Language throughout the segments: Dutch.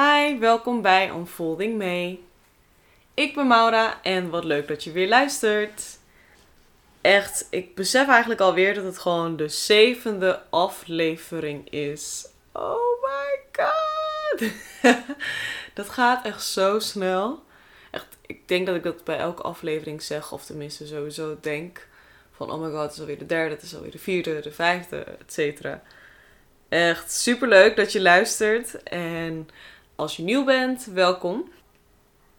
Hi, welkom bij Unfolding May. Ik ben Maura en wat leuk dat je weer luistert. Echt, ik besef eigenlijk alweer dat het gewoon de zevende aflevering is. Oh my god! dat gaat echt zo snel. Echt, ik denk dat ik dat bij elke aflevering zeg, of tenminste sowieso denk. Van oh my god, het is alweer de derde, het is alweer de vierde, de vijfde, et cetera. Echt super leuk dat je luistert. En als je nieuw bent, welkom.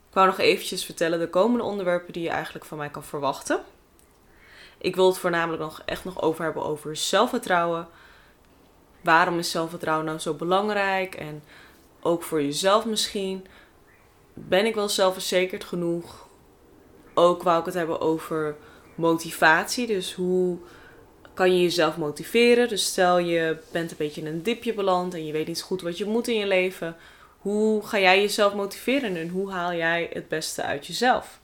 Ik wou nog eventjes vertellen de komende onderwerpen die je eigenlijk van mij kan verwachten. Ik wil het voornamelijk nog echt nog over hebben over zelfvertrouwen. Waarom is zelfvertrouwen nou zo belangrijk? En ook voor jezelf misschien. Ben ik wel zelfverzekerd genoeg? Ook wou ik het hebben over motivatie. Dus hoe kan je jezelf motiveren? Dus stel je bent een beetje in een dipje beland en je weet niet goed wat je moet in je leven. Hoe ga jij jezelf motiveren en hoe haal jij het beste uit jezelf?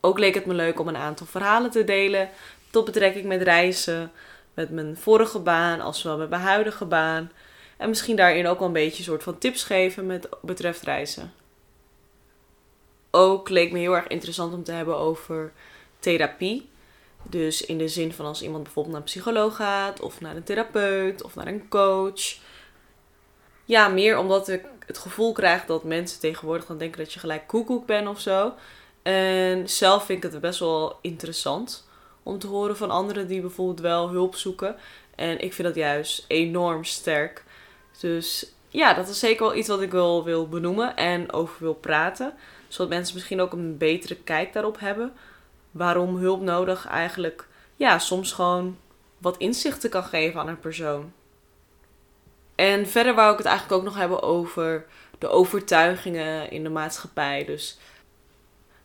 Ook leek het me leuk om een aantal verhalen te delen tot betrekking met reizen, met mijn vorige baan, als wel met mijn huidige baan. En misschien daarin ook wel een beetje een soort van tips geven met betreft reizen. Ook leek me heel erg interessant om te hebben over therapie. Dus in de zin van als iemand bijvoorbeeld naar een psycholoog gaat, of naar een therapeut, of naar een coach. Ja, meer omdat ik het gevoel krijg dat mensen tegenwoordig dan denken dat je gelijk koekoek bent of zo. En zelf vind ik het best wel interessant om te horen van anderen die bijvoorbeeld wel hulp zoeken. En ik vind dat juist enorm sterk. Dus ja, dat is zeker wel iets wat ik wel wil benoemen en over wil praten. Zodat mensen misschien ook een betere kijk daarop hebben. Waarom hulp nodig eigenlijk, ja, soms gewoon wat inzichten kan geven aan een persoon. En verder wou ik het eigenlijk ook nog hebben over de overtuigingen in de maatschappij. Dus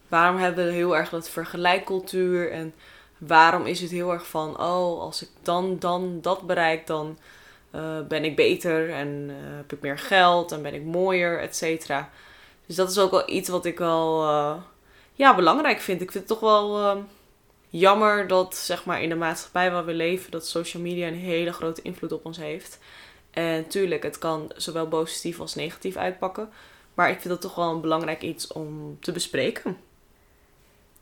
waarom hebben we heel erg dat vergelijkcultuur en waarom is het heel erg van, oh, als ik dan, dan dat bereik, dan uh, ben ik beter en uh, heb ik meer geld en ben ik mooier, et cetera. Dus dat is ook wel iets wat ik wel uh, ja, belangrijk vind. Ik vind het toch wel jammer dat zeg maar, in de maatschappij waar we leven, dat social media een hele grote invloed op ons heeft. En tuurlijk, het kan zowel positief als negatief uitpakken. Maar ik vind dat toch wel een belangrijk iets om te bespreken.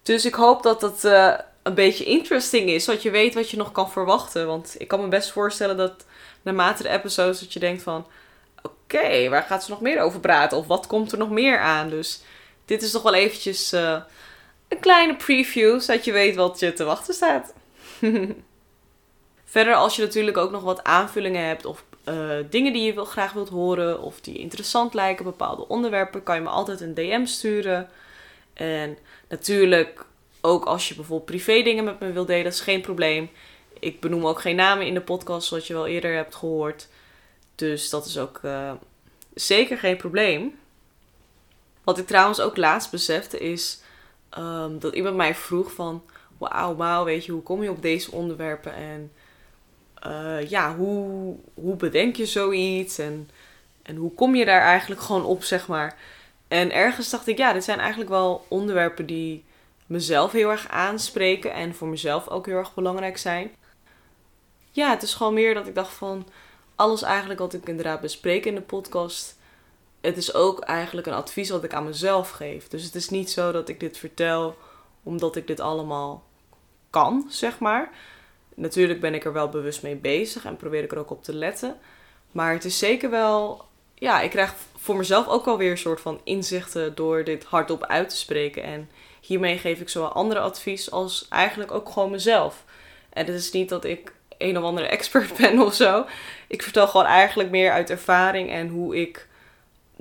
Dus ik hoop dat het uh, een beetje interesting is. Dat je weet wat je nog kan verwachten. Want ik kan me best voorstellen dat naarmate de episodes dat je denkt van... Oké, waar gaat ze nog meer over praten? Of wat komt er nog meer aan? Dus dit is toch wel eventjes uh, een kleine preview. Zodat je weet wat je te wachten staat. Verder als je natuurlijk ook nog wat aanvullingen hebt of uh, dingen die je wil, graag wilt horen of die interessant lijken, bepaalde onderwerpen, kan je me altijd een DM sturen. En natuurlijk, ook als je bijvoorbeeld privé dingen met me wilt delen, dat is geen probleem. Ik benoem ook geen namen in de podcast, zoals je wel eerder hebt gehoord. Dus dat is ook uh, zeker geen probleem. Wat ik trouwens ook laatst besefte is um, dat iemand mij vroeg van... Wauw, wauw, weet je, hoe kom je op deze onderwerpen? En uh, ja, hoe, hoe bedenk je zoiets? En, en hoe kom je daar eigenlijk gewoon op, zeg maar? En ergens dacht ik, ja, dit zijn eigenlijk wel onderwerpen die mezelf heel erg aanspreken en voor mezelf ook heel erg belangrijk zijn. Ja, het is gewoon meer dat ik dacht van alles eigenlijk wat ik inderdaad bespreek in de podcast. Het is ook eigenlijk een advies wat ik aan mezelf geef. Dus het is niet zo dat ik dit vertel omdat ik dit allemaal kan, zeg maar. Natuurlijk ben ik er wel bewust mee bezig en probeer ik er ook op te letten. Maar het is zeker wel. Ja, ik krijg voor mezelf ook wel weer een soort van inzichten door dit hardop uit te spreken. En hiermee geef ik zowel andere advies als eigenlijk ook gewoon mezelf. En het is niet dat ik een of andere expert ben of zo. Ik vertel gewoon eigenlijk meer uit ervaring en hoe ik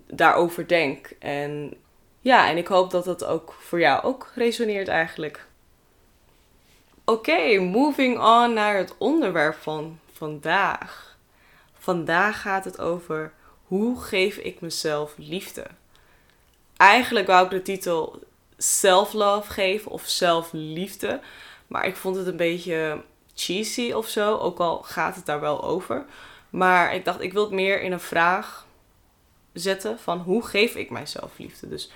daarover denk. En ja, en ik hoop dat dat ook voor jou ook resoneert eigenlijk. Oké, moving on naar het onderwerp van vandaag. Vandaag gaat het over hoe geef ik mezelf liefde. Eigenlijk wou ik de titel self-love geven of zelfliefde, maar ik vond het een beetje cheesy of zo, ook al gaat het daar wel over. Maar ik dacht, ik wil het meer in een vraag zetten van hoe geef ik mijzelf liefde. Dus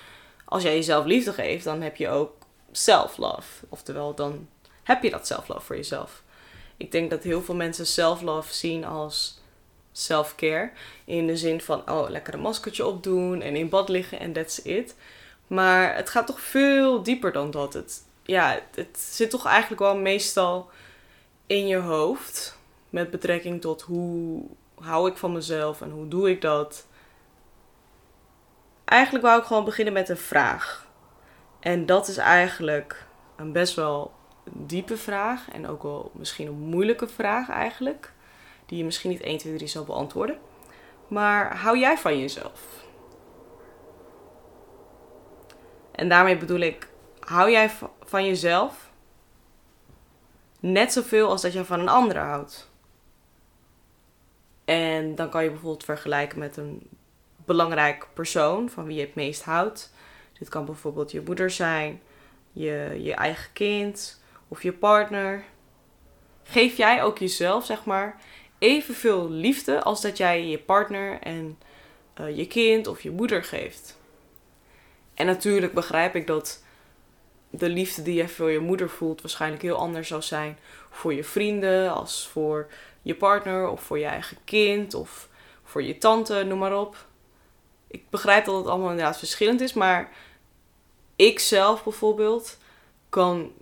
als jij jezelf liefde geeft, dan heb je ook self-love. Oftewel, dan heb je dat self-love voor jezelf. Ik denk dat heel veel mensen self-love zien als self-care. In de zin van, oh, lekker een maskertje opdoen en in bad liggen en that's it. Maar het gaat toch veel dieper dan dat. Het, ja, het zit toch eigenlijk wel meestal in je hoofd. Met betrekking tot hoe hou ik van mezelf en hoe doe ik dat. Eigenlijk wou ik gewoon beginnen met een vraag. En dat is eigenlijk een best wel diepe vraag. En ook wel misschien een moeilijke vraag eigenlijk. Die je misschien niet 1, 2, 3 zal beantwoorden. Maar hou jij van jezelf? En daarmee bedoel ik, hou jij van jezelf net zoveel als dat je van een ander houdt? En dan kan je bijvoorbeeld vergelijken met een belangrijk persoon van wie je het meest houdt. Dit kan bijvoorbeeld je moeder zijn, je, je eigen kind of je partner. Geef jij ook jezelf, zeg maar, evenveel liefde als dat jij je partner en uh, je kind of je moeder geeft. En natuurlijk begrijp ik dat de liefde die jij voor je moeder voelt waarschijnlijk heel anders zou zijn voor je vrienden als voor je partner of voor je eigen kind of voor je tante, noem maar op. Ik begrijp dat het allemaal inderdaad verschillend is, maar ik zelf bijvoorbeeld kan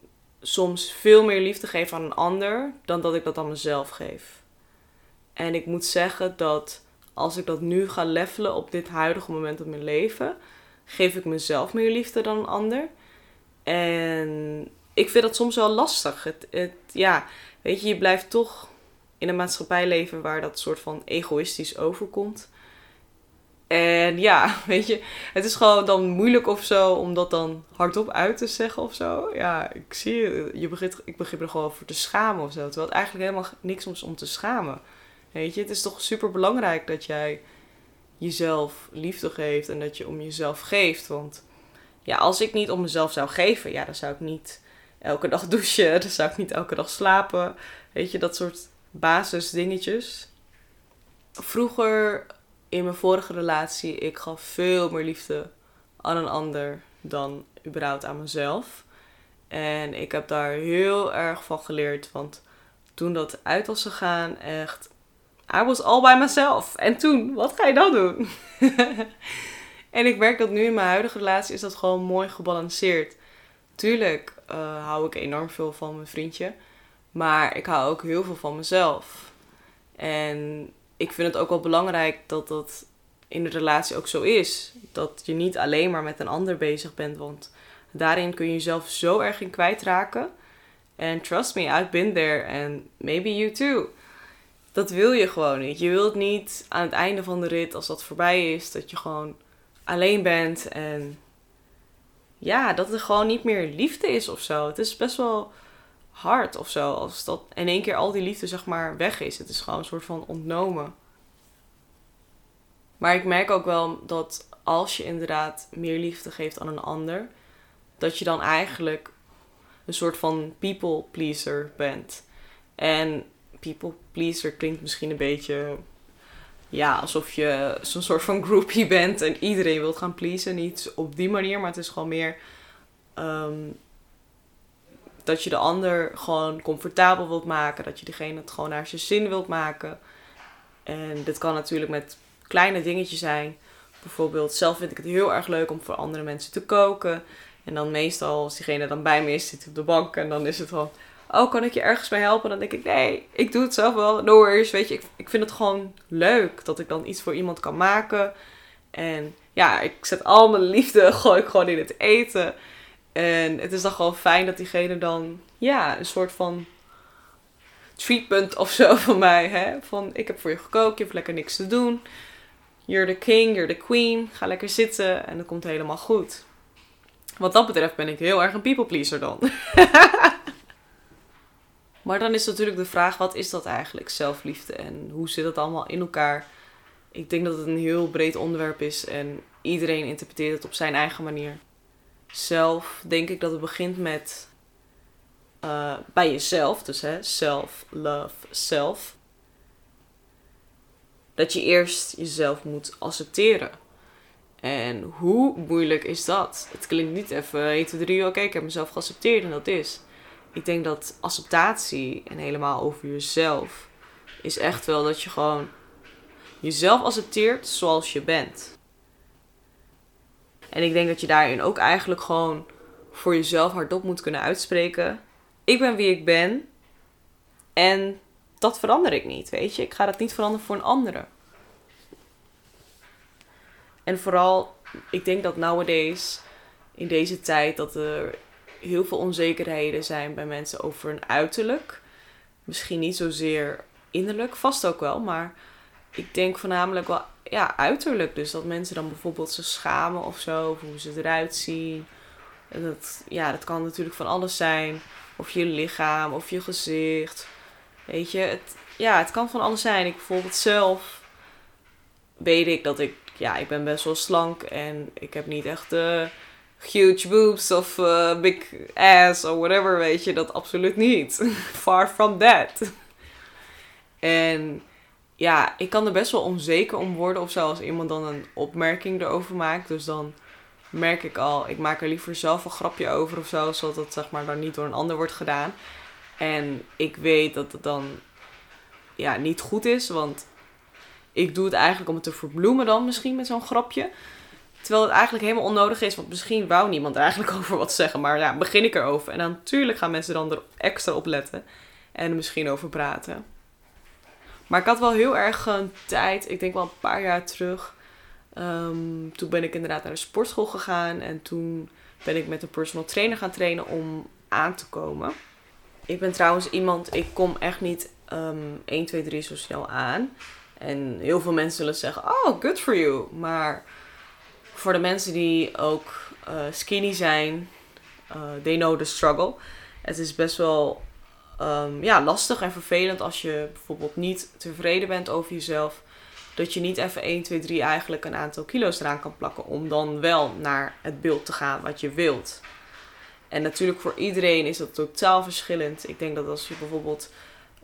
soms veel meer liefde geven aan een ander dan dat ik dat aan mezelf geef. En ik moet zeggen dat als ik dat nu ga levelen op dit huidige moment in mijn leven, geef ik mezelf meer liefde dan een ander. En ik vind dat soms wel lastig. Het, het, ja, weet je, je blijft toch in een maatschappij leven waar dat soort van egoïstisch overkomt. En ja, weet je, het is gewoon dan moeilijk of zo om dat dan hardop uit te zeggen of zo. Ja, ik zie je, begint, ik begin er gewoon voor te schamen of zo. Terwijl het eigenlijk helemaal niks is om te schamen. Weet je, het is toch super belangrijk dat jij jezelf liefde geeft en dat je om jezelf geeft. Want ja, als ik niet om mezelf zou geven, ja, dan zou ik niet elke dag douchen, dan zou ik niet elke dag slapen. Weet je, dat soort basisdingetjes. Vroeger in mijn vorige relatie, ik gaf veel meer liefde aan een ander dan überhaupt aan mezelf. En ik heb daar heel erg van geleerd, want toen dat uit was gegaan, echt, I was all by myself. En toen, wat ga je dan doen? en ik merk dat nu in mijn huidige relatie is dat gewoon mooi gebalanceerd. Tuurlijk uh, hou ik enorm veel van mijn vriendje. Maar ik hou ook heel veel van mezelf. En ik vind het ook wel belangrijk dat dat in de relatie ook zo is. Dat je niet alleen maar met een ander bezig bent. Want daarin kun je jezelf zo erg in kwijtraken. En trust me, I've been there. And maybe you too. Dat wil je gewoon niet. Je wilt niet aan het einde van de rit, als dat voorbij is, dat je gewoon alleen bent. En ja, dat er gewoon niet meer liefde is of zo. Het is best wel hard of zo. Als dat in één keer al die liefde zeg maar weg is. Het is gewoon een soort van ontnomen. Maar ik merk ook wel dat als je inderdaad meer liefde geeft aan een ander, dat je dan eigenlijk een soort van people pleaser bent. En people pleaser klinkt misschien een beetje ja, alsof je zo'n soort van groupie bent en iedereen wilt gaan pleasen. Niet op die manier, maar het is gewoon meer ehm, dat je de ander gewoon comfortabel wilt maken. Dat je degene het gewoon naar zijn zin wilt maken. En dit kan natuurlijk met kleine dingetjes zijn. Bijvoorbeeld, zelf vind ik het heel erg leuk om voor andere mensen te koken. En dan meestal, als diegene dan bij me is, zit op de bank. En dan is het van, oh, kan ik je ergens bij helpen? Dan denk ik, nee, ik doe het zelf wel. No worries, weet je. Ik, ik vind het gewoon leuk dat ik dan iets voor iemand kan maken. En ja, ik zet al mijn liefde, gooi ik gewoon in het eten. En het is dan gewoon fijn dat diegene dan, ja, een soort van treatment of zo van mij. Hè? Van ik heb voor je gekookt, je hebt lekker niks te doen. You're the king, you're the queen. Ga lekker zitten en het komt helemaal goed. Wat dat betreft ben ik heel erg een people pleaser dan. maar dan is natuurlijk de vraag: wat is dat eigenlijk, zelfliefde? En hoe zit het allemaal in elkaar? Ik denk dat het een heel breed onderwerp is en iedereen interpreteert het op zijn eigen manier zelf denk ik dat het begint met uh, bij jezelf. Dus hè, self, love, self. Dat je eerst jezelf moet accepteren. En hoe moeilijk is dat? Het klinkt niet even 1, 2, 3, oké, ik heb mezelf geaccepteerd en dat is. Ik denk dat acceptatie en helemaal over jezelf is echt wel dat je gewoon jezelf accepteert zoals je bent. En ik denk dat je daarin ook eigenlijk gewoon voor jezelf hardop moet kunnen uitspreken. Ik ben wie ik ben. En dat verander ik niet, weet je. Ik ga dat niet veranderen voor een andere. En vooral, ik denk dat nowadays, in deze tijd, dat er heel veel onzekerheden zijn bij mensen over hun uiterlijk. Misschien niet zozeer innerlijk, vast ook wel, maar ik denk voornamelijk wel ja, uiterlijk. Dus dat mensen dan bijvoorbeeld zich schamen of zo, of hoe ze eruit zien. En dat, ja, dat kan natuurlijk van alles zijn. Of je lichaam, of je gezicht. Weet je, het, ja, het kan van alles zijn. Ik bijvoorbeeld zelf weet ik dat ik, ja, ik ben best wel slank en ik heb niet echt uh, huge boobs of uh, big ass of whatever, weet je, dat absoluut niet. Far from that. En ja, ik kan er best wel onzeker om worden of zo als iemand dan een opmerking erover maakt. Dus dan merk ik al, ik maak er liever zelf een grapje over of zo, zodat het zeg maar dan niet door een ander wordt gedaan. En ik weet dat het dan ja, niet goed is, want ik doe het eigenlijk om het te verbloemen dan misschien met zo'n grapje. Terwijl het eigenlijk helemaal onnodig is, want misschien wou niemand er eigenlijk over wat zeggen. Maar ja, begin ik erover. En dan natuurlijk gaan mensen dan er extra op letten en er misschien over praten. Maar ik had wel heel erg een tijd, ik denk wel een paar jaar terug. Ehm, toen ben ik inderdaad naar de sportschool gegaan. En toen ben ik met een personal trainer gaan trainen om aan te komen. Ik ben trouwens iemand, ik kom echt niet um, 1, 2, 3 zo snel aan. En heel veel mensen zullen zeggen, oh, good for you. Maar voor de mensen die ook uh, skinny zijn, uh, they know the struggle. Het is best wel um, ja, lastig en vervelend als je bijvoorbeeld niet tevreden bent over jezelf. Dat je niet even 1, 2, 3 eigenlijk een aantal kilo's eraan kan plakken. Om dan wel naar het beeld te gaan wat je wilt. En natuurlijk voor iedereen is dat totaal verschillend. Ik denk dat als je bijvoorbeeld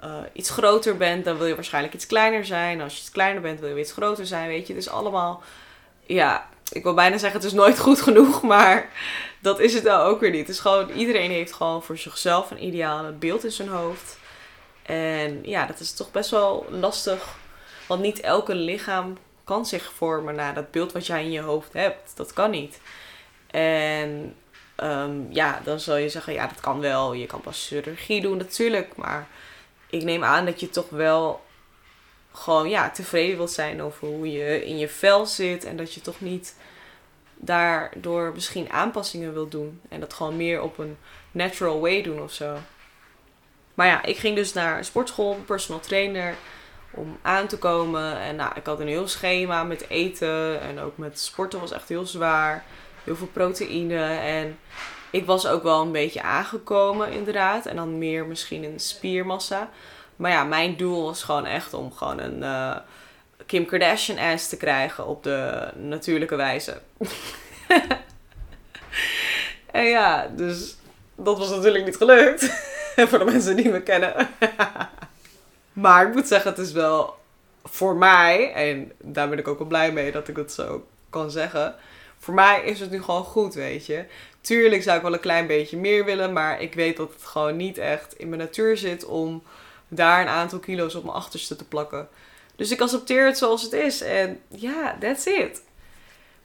uh, iets groter bent, dan wil je waarschijnlijk iets kleiner zijn. Als je iets kleiner bent, wil je iets groter zijn. Weet je, het is allemaal. Ja, ik wil bijna zeggen, het is nooit goed genoeg. Maar dat is het dan ook weer niet. Het is gewoon, iedereen heeft gewoon voor zichzelf een ideale beeld in zijn hoofd. En ja, dat is toch best wel lastig. Want niet elke lichaam kan zich vormen naar dat beeld wat jij in je hoofd hebt. Dat kan niet. En um, ja, dan zal je zeggen, ja, dat kan wel. Je kan pas chirurgie doen, natuurlijk. Maar ik neem aan dat je toch wel gewoon ja, tevreden wilt zijn over hoe je in je vel zit. En dat je toch niet daardoor misschien aanpassingen wilt doen. En dat gewoon meer op een natural way doen of zo. Maar ja, ik ging dus naar een sportschool, personal trainer, om aan te komen. En nou, ik had een heel schema met eten en ook met sporten was echt heel zwaar. Heel veel proteïne en ik was ook wel een beetje aangekomen inderdaad. En dan meer misschien een spiermassa. Maar ja, mijn doel was gewoon echt om gewoon een uh, Kim Kardashian ass te krijgen op de natuurlijke wijze. en ja, dus dat was natuurlijk niet gelukt. voor de mensen die me kennen. maar ik moet zeggen, het is wel voor mij, en daar ben ik ook wel blij mee dat ik het zo kan zeggen. Voor mij is het nu gewoon goed, weet je. Tuurlijk zou ik wel een klein beetje meer willen, maar ik weet dat het gewoon niet echt in mijn natuur zit om daar een aantal kilo's op mijn achterste te plakken. Dus ik accepteer het zoals het is. En ja, that's it.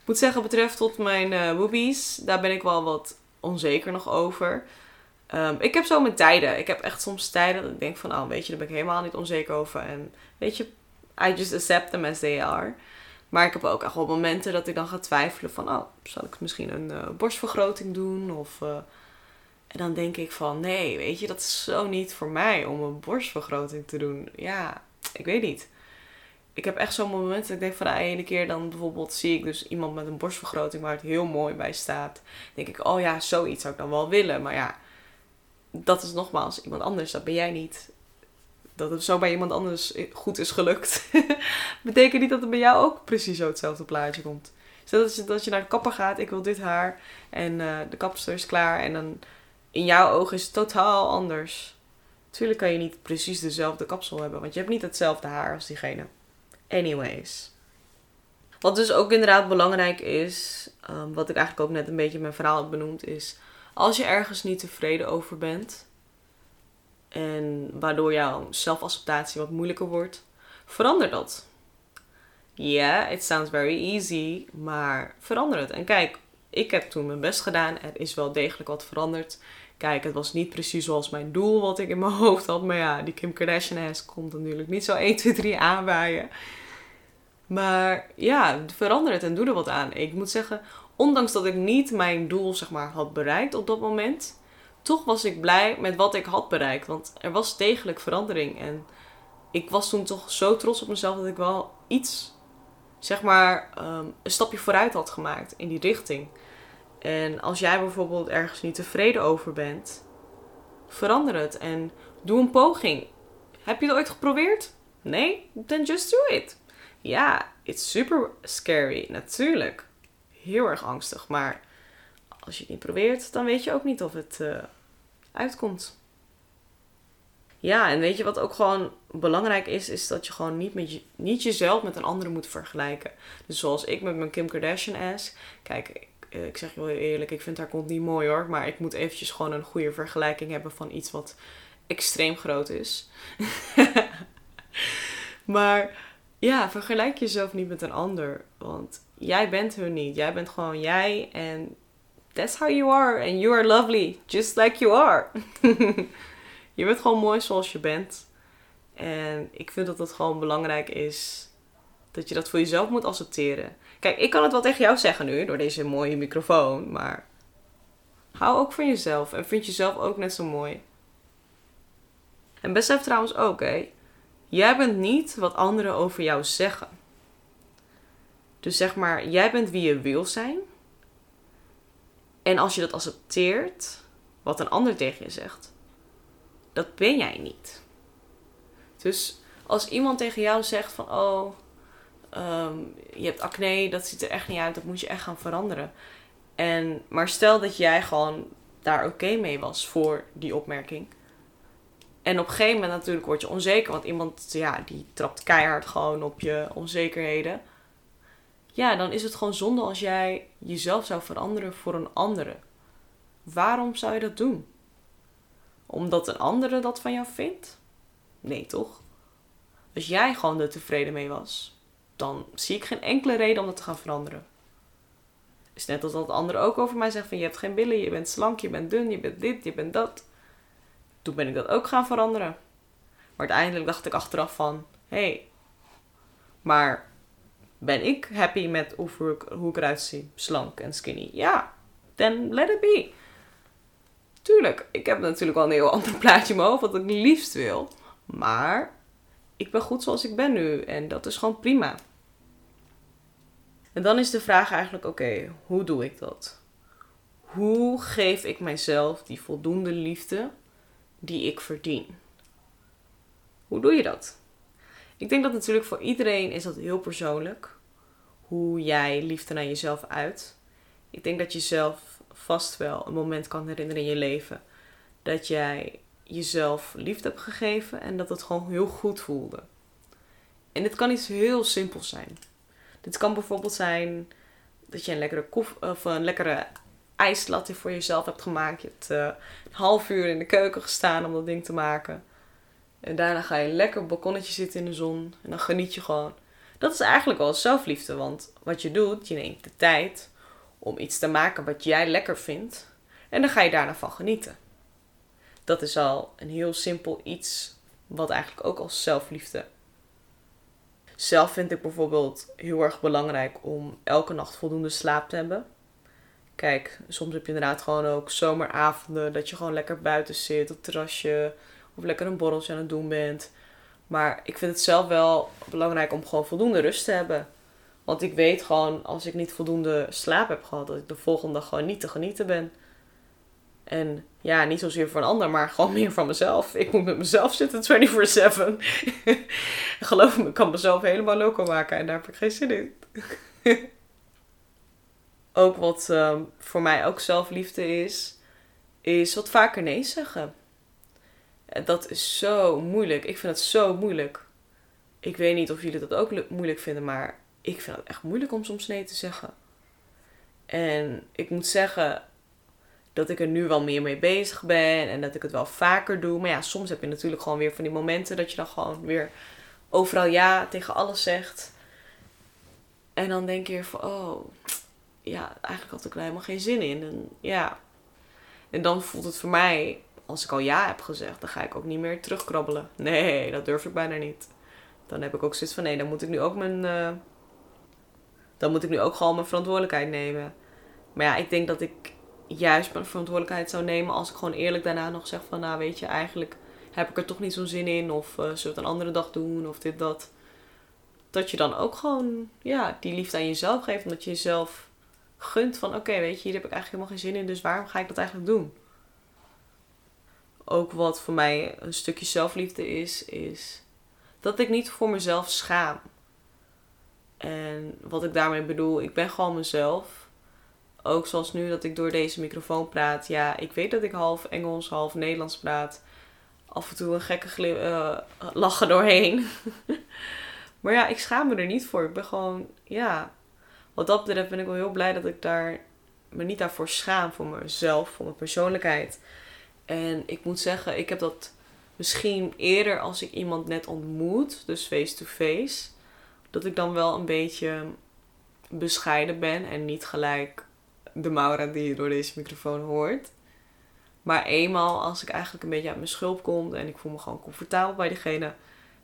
Ik moet zeggen, betreft tot mijn uh, boobies, daar ben ik wel wat onzeker nog over. Um, ik heb zo mijn tijden. Ik heb echt soms tijden dat ik denk van, oh, weet je, daar ben ik helemaal niet onzeker over. En weet je, I just accept them as they are. Maar ik heb ook echt wel momenten dat ik dan ga twijfelen van, oh, zal ik misschien een uh, borstvergroting doen? Of, uh, en dan denk ik van, nee, weet je, dat is zo niet voor mij om een borstvergroting te doen. Ja, ik weet niet. Ik heb echt zo'n moment dat ik denk van de ene keer dan bijvoorbeeld zie ik dus iemand met een borstvergroting waar het heel mooi bij staat. Denk ik, oh ja, zoiets zou ik dan wel willen. Maar ja, dat is nogmaals iemand anders, dat ben jij niet dat het zo bij iemand anders goed is gelukt, betekent niet dat het bij jou ook precies zo hetzelfde plaatje komt. Stel dat je, dat je naar de kapper gaat, ik wil dit haar en uh, de kapster is klaar en dan in jouw ogen is het totaal anders. Tuurlijk kan je niet precies dezelfde kapsel hebben, want je hebt niet hetzelfde haar als diegene. Anyways. Wat dus ook inderdaad belangrijk is, um, wat ik eigenlijk ook net een beetje in mijn verhaal heb benoemd, is als je ergens niet tevreden over bent, en waardoor jouw zelfacceptatie wat moeilijker wordt. Verander dat. Yeah, it sounds very easy, maar verander het. En kijk, ik heb toen mijn best gedaan. Er is wel degelijk wat veranderd. Kijk, het was niet precies zoals mijn doel wat ik in mijn hoofd had. Maar ja, die Kim Kardashian komt natuurlijk niet zo 1, 2, 3 aanwaaien. Maar ja, verander het en doe er wat aan. Ik moet zeggen, ondanks dat ik niet mijn doel zeg maar had bereikt op dat moment, toch was ik blij met wat ik had bereikt. Want er was degelijk verandering. En ik was toen toch zo trots op mezelf dat ik wel iets, zeg maar, ehm, een stapje vooruit had gemaakt in die richting. En als jij bijvoorbeeld ergens niet tevreden over bent, verander het en doe een poging. Heb je het ooit geprobeerd? Nee? Then just do it. Ja, it's super scary, natuurlijk. Heel erg angstig, maar als je het niet probeert, dan weet je ook niet of het uh, uitkomt. Ja, en weet je wat ook gewoon belangrijk is, is dat je gewoon niet, met je, niet jezelf met een andere moet vergelijken. Dus zoals ik met mijn Kim Kardashian ass. Kijk, ik, eh, ik zeg je wel eerlijk, ik vind haar kont niet mooi hoor. Maar ik moet eventjes gewoon een goede vergelijking hebben van iets wat extreem groot is. maar ja, vergelijk jezelf niet met een ander. Want jij bent hun niet. Jij bent gewoon jij en that's how you are. And you are lovely, just like you are. je bent gewoon mooi zoals je bent. En ik vind dat het gewoon belangrijk is dat je dat voor jezelf moet accepteren. Kijk, ik kan het wel tegen jou zeggen nu door deze mooie microfoon, maar hou ook van jezelf en vind jezelf ook net zo mooi. En besef trouwens ook, hè, jij bent niet wat anderen over jou zeggen. Dus zeg maar, jij bent wie je wil zijn. En als je dat accepteert, wat een ander tegen je zegt, dat ben jij niet. Dus als iemand tegen jou zegt van, oh, Ehm, je hebt acne, dat ziet er echt niet uit, dat moet je echt gaan veranderen. En, maar stel dat jij gewoon daar oké mee was voor die opmerking. En op een gegeven moment natuurlijk word je onzeker, want iemand ja, die trapt keihard gewoon op je onzekerheden. Ja, dan is het gewoon zonde als jij jezelf zou veranderen voor een andere. Waarom zou je dat doen? Omdat een andere dat van jou vindt? Nee, toch? Als jij gewoon er tevreden mee was, dan zie ik geen enkele reden om dat te gaan veranderen. is net als dat anderen ook over mij zeggen van je hebt geen billen, je bent slank, je bent dun, je bent dit, je bent dat. Toen ben ik dat ook gaan veranderen. Maar uiteindelijk dacht ik achteraf van, hé, hey, maar ben ik happy met hoe ik, hoe ik eruit zie? Slank en skinny. Ja, then let it be. Tuurlijk, ik heb natuurlijk wel een heel ander plaatje in mijn hoofd wat ik liefst wil. Maar ik ben goed zoals ik ben nu en dat is gewoon prima. En dan is de vraag eigenlijk: oké, hoe doe ik dat? Hoe geef ik mijzelf die voldoende liefde die ik verdien? Hoe doe je dat? Ik denk dat natuurlijk voor iedereen is dat heel persoonlijk. Hoe jij liefde naar jezelf uit. Ik denk dat je zelf vast wel een moment kan herinneren in je leven dat jij jezelf liefde hebt gegeven en dat het gewoon heel goed voelde. En dit kan iets heel simpels zijn. Dit kan bijvoorbeeld zijn dat je een lekkere, kof of een lekkere ijslatte voor jezelf hebt gemaakt. Je hebt uh, een half uur in de keuken gestaan om dat ding te maken. En daarna ga je lekker op balkonnetje zitten in de zon. En dan geniet je gewoon. Dat is eigenlijk wel zelfliefde. Want wat je doet, je neemt de tijd om iets te maken wat jij lekker vindt. En dan ga je daarna van genieten. Dat is al een heel simpel iets wat eigenlijk ook als zelfliefde zelf vind ik bijvoorbeeld heel erg belangrijk om elke nacht voldoende slaap te hebben. Kijk, soms heb je inderdaad gewoon ook zomeravonden dat je gewoon lekker buiten zit op het terrasje of lekker een borreltje aan het doen bent. Maar ik vind het zelf wel belangrijk om gewoon voldoende rust te hebben. Want ik weet gewoon, als ik niet voldoende slaap heb gehad, dat ik de volgende dag gewoon niet te genieten ben. En ja, niet zozeer voor een ander, maar gewoon meer van mezelf. Ik moet met mezelf zitten 24-7. Geloof me, ik kan mezelf helemaal loco maken en daar heb ik geen zin in. ook wat um, voor mij ook zelfliefde is, is wat vaker nee zeggen. Dat is zo moeilijk. Ik vind het zo moeilijk. Ik weet niet of jullie dat ook moeilijk vinden, maar ik vind het echt moeilijk om soms nee te zeggen. En ik moet zeggen, dat ik er nu wel meer mee bezig ben en dat ik het wel vaker doe. Maar ja, soms heb je natuurlijk gewoon weer van die momenten dat je dan gewoon weer overal ja tegen alles zegt. En dan denk je van, oh, ja, eigenlijk had ik er helemaal geen zin in. En ja. En dan voelt het voor mij, als ik al ja heb gezegd, dan ga ik ook niet meer terugkrabbelen. Nee, dat durf ik bijna niet. Dan heb ik ook zoiets van, nee, dan moet ik nu ook mijn, uh, dan moet ik nu ook gewoon mijn verantwoordelijkheid nemen. Maar ja, ik denk dat ik juist mijn verantwoordelijkheid zou nemen als ik gewoon eerlijk daarna nog zeg van, nou weet je, eigenlijk heb ik er toch niet zo'n zin in. Of uh, zullen we het een andere dag doen, of dit, dat. Dat je dan ook gewoon, ja, die liefde aan jezelf geeft. Omdat je jezelf gunt van, oké, weet je, hier heb ik eigenlijk helemaal geen zin in. Dus waarom ga ik dat eigenlijk doen? Ook wat voor mij een stukje zelfliefde is, is dat ik niet voor mezelf schaam. En wat ik daarmee bedoel, ik ben gewoon mezelf. Ook zoals nu dat ik door deze microfoon praat. Ja, ik weet dat ik half Engels, half Nederlands praat. Af en toe een gekke uh, lachen doorheen. maar ja, ik schaam me er niet voor. Ik ben gewoon, ja. Wat dat betreft ben ik wel heel blij dat ik daar me niet daarvoor schaam. Voor mezelf, voor mijn persoonlijkheid. En ik moet zeggen, ik heb dat misschien eerder als ik iemand net ontmoet, dus face-to-face, dat ik dan wel een beetje bescheiden ben en niet gelijk de Maura die je door deze microfoon hoort. Maar eenmaal als ik eigenlijk een beetje uit mijn schulp kom en ik voel me gewoon comfortabel bij diegene,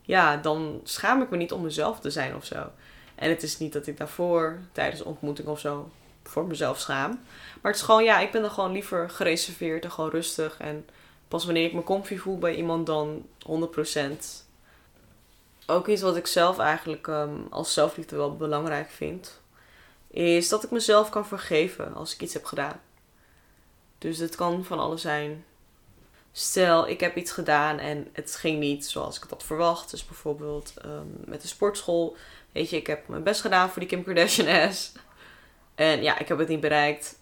ja, dan schaam ik me niet om mezelf te zijn of zo. En het is niet dat ik daarvoor tijdens ontmoeting of zo voor mezelf schaam. Maar het is gewoon, ja, ik ben dan gewoon liever gereserveerd en gewoon rustig. En pas wanneer ik me comfy voel bij iemand, dan 100%. Ook iets wat ik zelf eigenlijk um, als zelfliefde wel belangrijk vind, is dat ik mezelf kan vergeven als ik iets heb gedaan. Dus het kan van alles zijn. Stel, ik heb iets gedaan en het ging niet zoals ik het had verwacht. Dus bijvoorbeeld um, met de sportschool. Weet je, ik heb mijn best gedaan voor die Kim Kardashian S. En ja, ik heb het niet bereikt.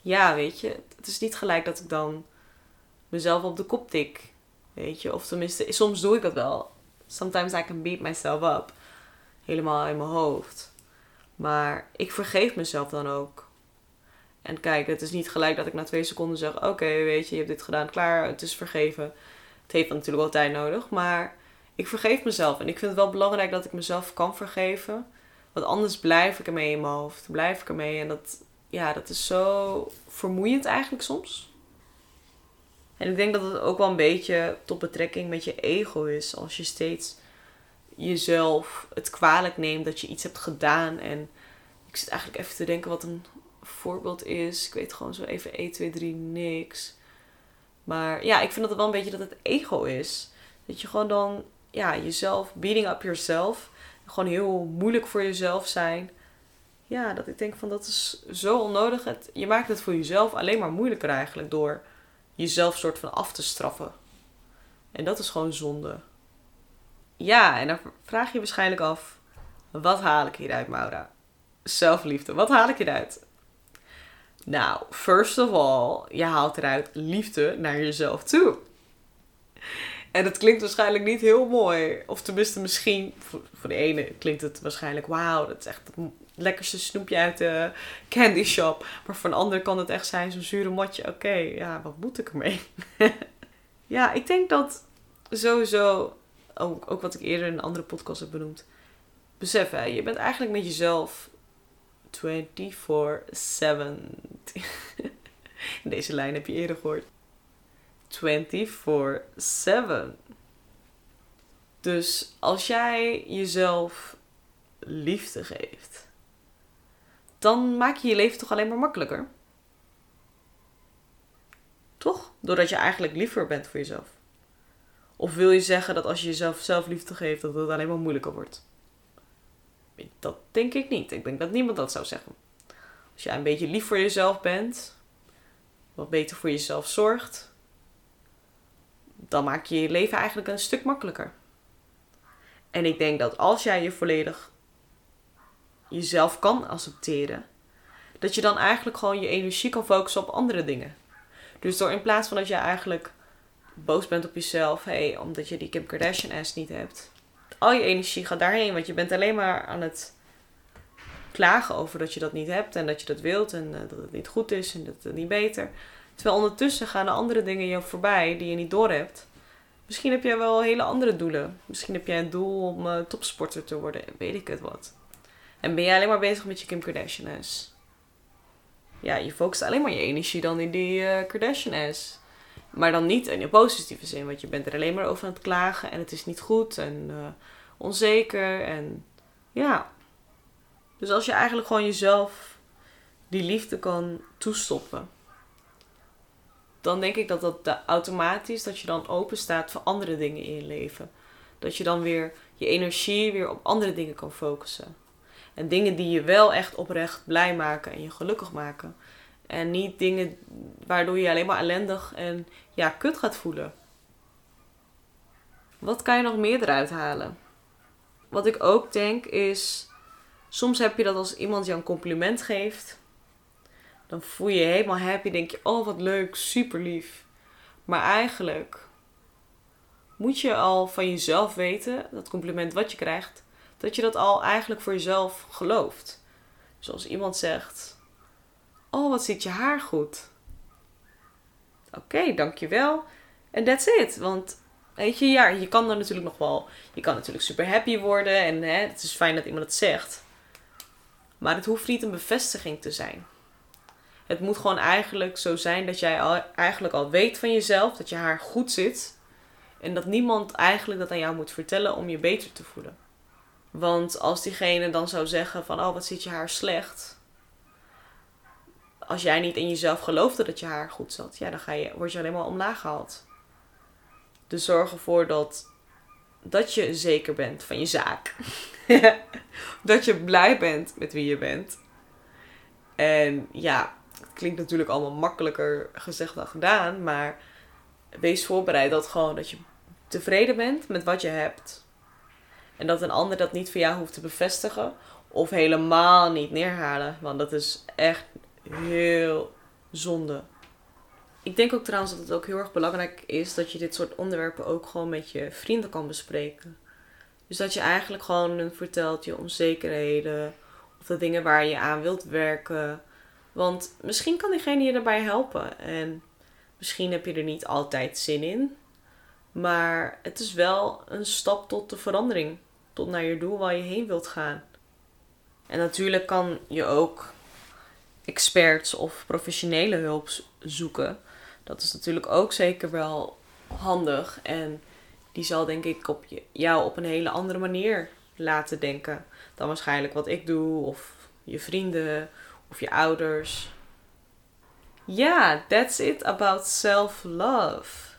Ja, weet je, het is niet gelijk dat ik dan mezelf op de kop tik. Weet je, of tenminste, soms doe ik dat wel. Sometimes I can beat myself up. Helemaal in mijn hoofd. Maar ik vergeef mezelf dan ook. En kijk, het is niet gelijk dat ik na twee seconden zeg: Oké, weet je, je hebt dit gedaan, klaar, het is vergeven. Het heeft natuurlijk wel tijd nodig, maar ik vergeef mezelf. En ik vind het wel belangrijk dat ik mezelf kan vergeven. Want anders blijf ik ermee in mijn hoofd. Blijf ik ermee. En dat, ja, dat is zo vermoeiend eigenlijk soms. En ik denk dat het ook wel een beetje tot betrekking met je ego is. Als je steeds jezelf het kwalijk neemt dat je iets hebt gedaan. En ik zit eigenlijk even te denken wat een voorbeeld is. Ik weet gewoon zo even 1, 2, 3 niks. Maar ja, ik vind dat het wel een beetje dat het ego is. Dat je gewoon dan ja, jezelf, beating up yourself. Gewoon heel moeilijk voor jezelf zijn. Ja, dat ik denk van dat is zo onnodig. Het, je maakt het voor jezelf alleen maar moeilijker eigenlijk door jezelf soort van af te straffen. En dat is gewoon zonde. Ja, en dan vraag je waarschijnlijk af: wat haal ik hieruit, Maura? Zelfliefde. Wat haal ik hieruit? Nou, first of all, je haalt eruit liefde naar jezelf toe. En het klinkt waarschijnlijk niet heel mooi. Of tenminste, misschien voor, de ene klinkt het waarschijnlijk: wauw, dat is echt het lekkerste snoepje uit de candy shop. Maar voor een ander kan het echt zijn: zo'n zure motje. Oké, ja, wat moet ik ermee? ja, ik denk dat sowieso, ook, ook wat ik eerder in een andere podcast heb benoemd. Besef, hè, je bent eigenlijk met jezelf 24-7. Deze lijn heb je eerder gehoord. 24/7. Dus als jij jezelf liefde geeft, dan maak je je leven toch alleen maar makkelijker? Toch? Doordat je eigenlijk liever bent voor jezelf. Of wil je zeggen dat als je jezelf zelf liefde geeft, dat het alleen maar moeilijker wordt? Dat denk ik niet. Ik denk dat niemand dat zou zeggen. Als jij een beetje lief voor jezelf bent, wat beter voor jezelf zorgt, dan maak je je leven eigenlijk een stuk makkelijker. En ik denk dat als jij je volledig jezelf kan accepteren, dat je dan eigenlijk gewoon je energie kan focussen op andere dingen. Dus door in plaats van dat je eigenlijk boos bent op jezelf, hey, omdat je die Kim Kardashian ass niet hebt, al je energie gaat daarheen, want je bent alleen maar aan het klagen over dat je dat niet hebt en dat je dat wilt en eh, dat het niet goed is en dat het niet beter. Terwijl ondertussen gaan er andere dingen je voorbij die je niet doorhebt. Misschien heb jij wel hele andere doelen. Misschien heb jij een doel om uh, topsporter te worden, weet ik het wat. En ben jij alleen maar bezig met je Kim Kardashian-ass? Ja, je focust alleen maar je energie dan in die uh, Kardashian-ass. Maar dan niet in de positieve zin, want je bent er alleen maar over aan het klagen en het is niet goed en uh, onzeker en ja. Dus als je eigenlijk gewoon jezelf die liefde kan toestoppen, dan denk ik dat dat automatisch dat je dan open staat voor andere dingen in je leven. Dat je dan weer je energie weer op andere dingen kan focussen. En dingen die je wel echt oprecht blij maken en je gelukkig maken. En niet dingen waardoor je alleen maar ellendig en ja, kut gaat voelen. Wat kan je nog meer eruit halen? Wat ik ook denk is, soms heb je dat als iemand je een compliment geeft, dan voel je je helemaal happy, denk je, oh wat leuk, super lief. Maar eigenlijk moet je al van jezelf weten, dat compliment wat je krijgt, dat je dat al eigenlijk voor jezelf gelooft. Zoals iemand zegt, oh wat zit je haar goed. Oké, dankjewel. En that's it. Want weet je, ja, je kan er natuurlijk nog wel, je kan natuurlijk super happy worden en hè, het is fijn dat iemand het zegt. Maar het hoeft niet een bevestiging te zijn. Het moet gewoon eigenlijk zo zijn dat jij eigenlijk al weet van jezelf dat je haar goed zit. En dat niemand eigenlijk dat aan jou moet vertellen om je beter te voelen. Want als diegene dan zou zeggen van oh wat zit je haar slecht. Als jij niet in jezelf geloofde dat je haar goed zat, ja, dan ga je, word je alleen maar omlaag gehaald. Dus zorg ervoor dat, dat je zeker bent van je zaak. dat je blij bent met wie je bent. En ja, het klinkt natuurlijk allemaal makkelijker gezegd dan gedaan, maar wees voorbereid dat gewoon dat je tevreden bent met wat je hebt. En dat een ander dat niet voor jou hoeft te bevestigen of helemaal niet neerhalen, want dat is echt heel zonde. Ik denk ook trouwens dat het ook heel erg belangrijk is dat je dit soort onderwerpen ook gewoon met je vrienden kan bespreken. Dus dat je eigenlijk gewoon vertelt je onzekerheden of de dingen waar je aan wilt werken. Want misschien kan diegene je daarbij helpen. En misschien heb je er niet altijd zin in. Maar het is wel een stap tot de verandering. Tot naar je doel waar je heen wilt gaan. En natuurlijk kan je ook experts of professionele hulp zoeken. Dat is natuurlijk ook zeker wel handig. En die zal denk ik op jou op een hele andere manier laten denken dan waarschijnlijk wat ik doe of je vrienden of je ouders. Ja, that's it about self-love.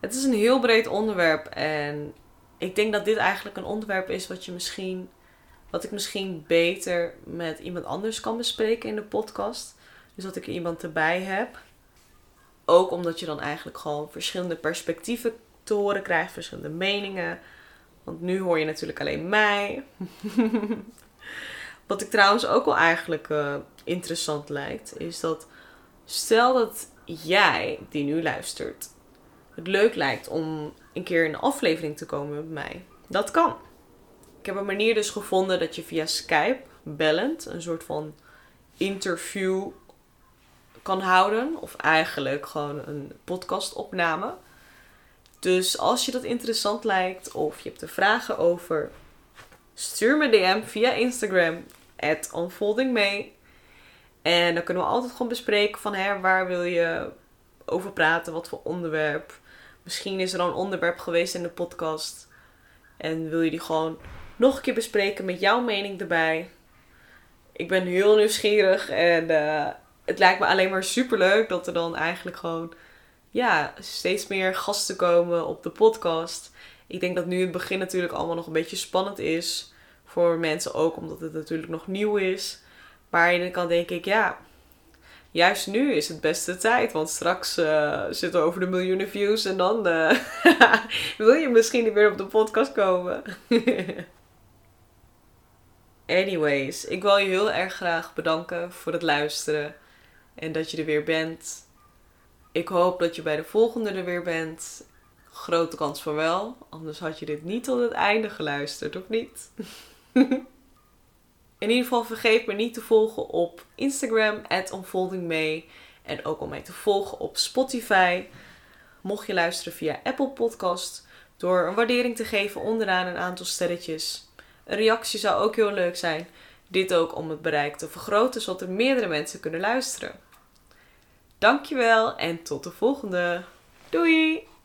Het is een heel breed onderwerp en ik denk dat dit eigenlijk een onderwerp is wat je misschien wat ik misschien beter met iemand anders kan bespreken in de podcast. Dus dat ik iemand erbij heb. Ook omdat je dan eigenlijk gewoon verschillende perspectieven te horen krijgt, verschillende meningen. Want nu hoor je natuurlijk alleen mij. Wat ik trouwens ook wel eigenlijk uh, interessant lijkt, is dat stel dat jij, die nu luistert, het leuk lijkt om een keer in een aflevering te komen met mij. Dat kan. Ik heb een manier dus gevonden dat je via Skype bellend een soort van interview kan houden. Of eigenlijk gewoon een podcastopname. Dus als je dat interessant lijkt of je hebt er vragen over, stuur me DM via Instagram at. En dan kunnen we altijd gewoon bespreken van hè, waar wil je over praten, wat voor onderwerp. Misschien is er al een onderwerp geweest in de podcast. En wil je die gewoon nog een keer bespreken met jouw mening erbij. Ik ben heel nieuwsgierig en uh, het lijkt me alleen maar super leuk dat er dan eigenlijk gewoon ja, steeds meer gasten komen op de podcast. Ik denk dat nu het begin natuurlijk allemaal nog een beetje spannend is. Voor mensen ook, omdat het natuurlijk nog nieuw is. Maar aan de kant denk ik, ja, juist nu is het beste tijd. Want straks uh, zitten we over de miljoenen views en dan uh, wil je misschien niet meer op de podcast komen. Anyways, ik wil je heel erg graag bedanken voor het luisteren en dat je er weer bent. Ik hoop dat je bij de volgende er weer bent. Grote kans voor wel, anders had je dit niet tot het einde geluisterd, of niet? In ieder geval vergeet me niet te volgen op Instagram, unfoldingme. En ook om mij te volgen op Spotify. Mocht je luisteren via Apple Podcast, door een waardering te geven onderaan een aantal sterretjes. Een reactie zou ook heel leuk zijn. Dit ook om het bereik te vergroten, zodat er meerdere mensen kunnen luisteren. Dankjewel en tot de volgende. Doei!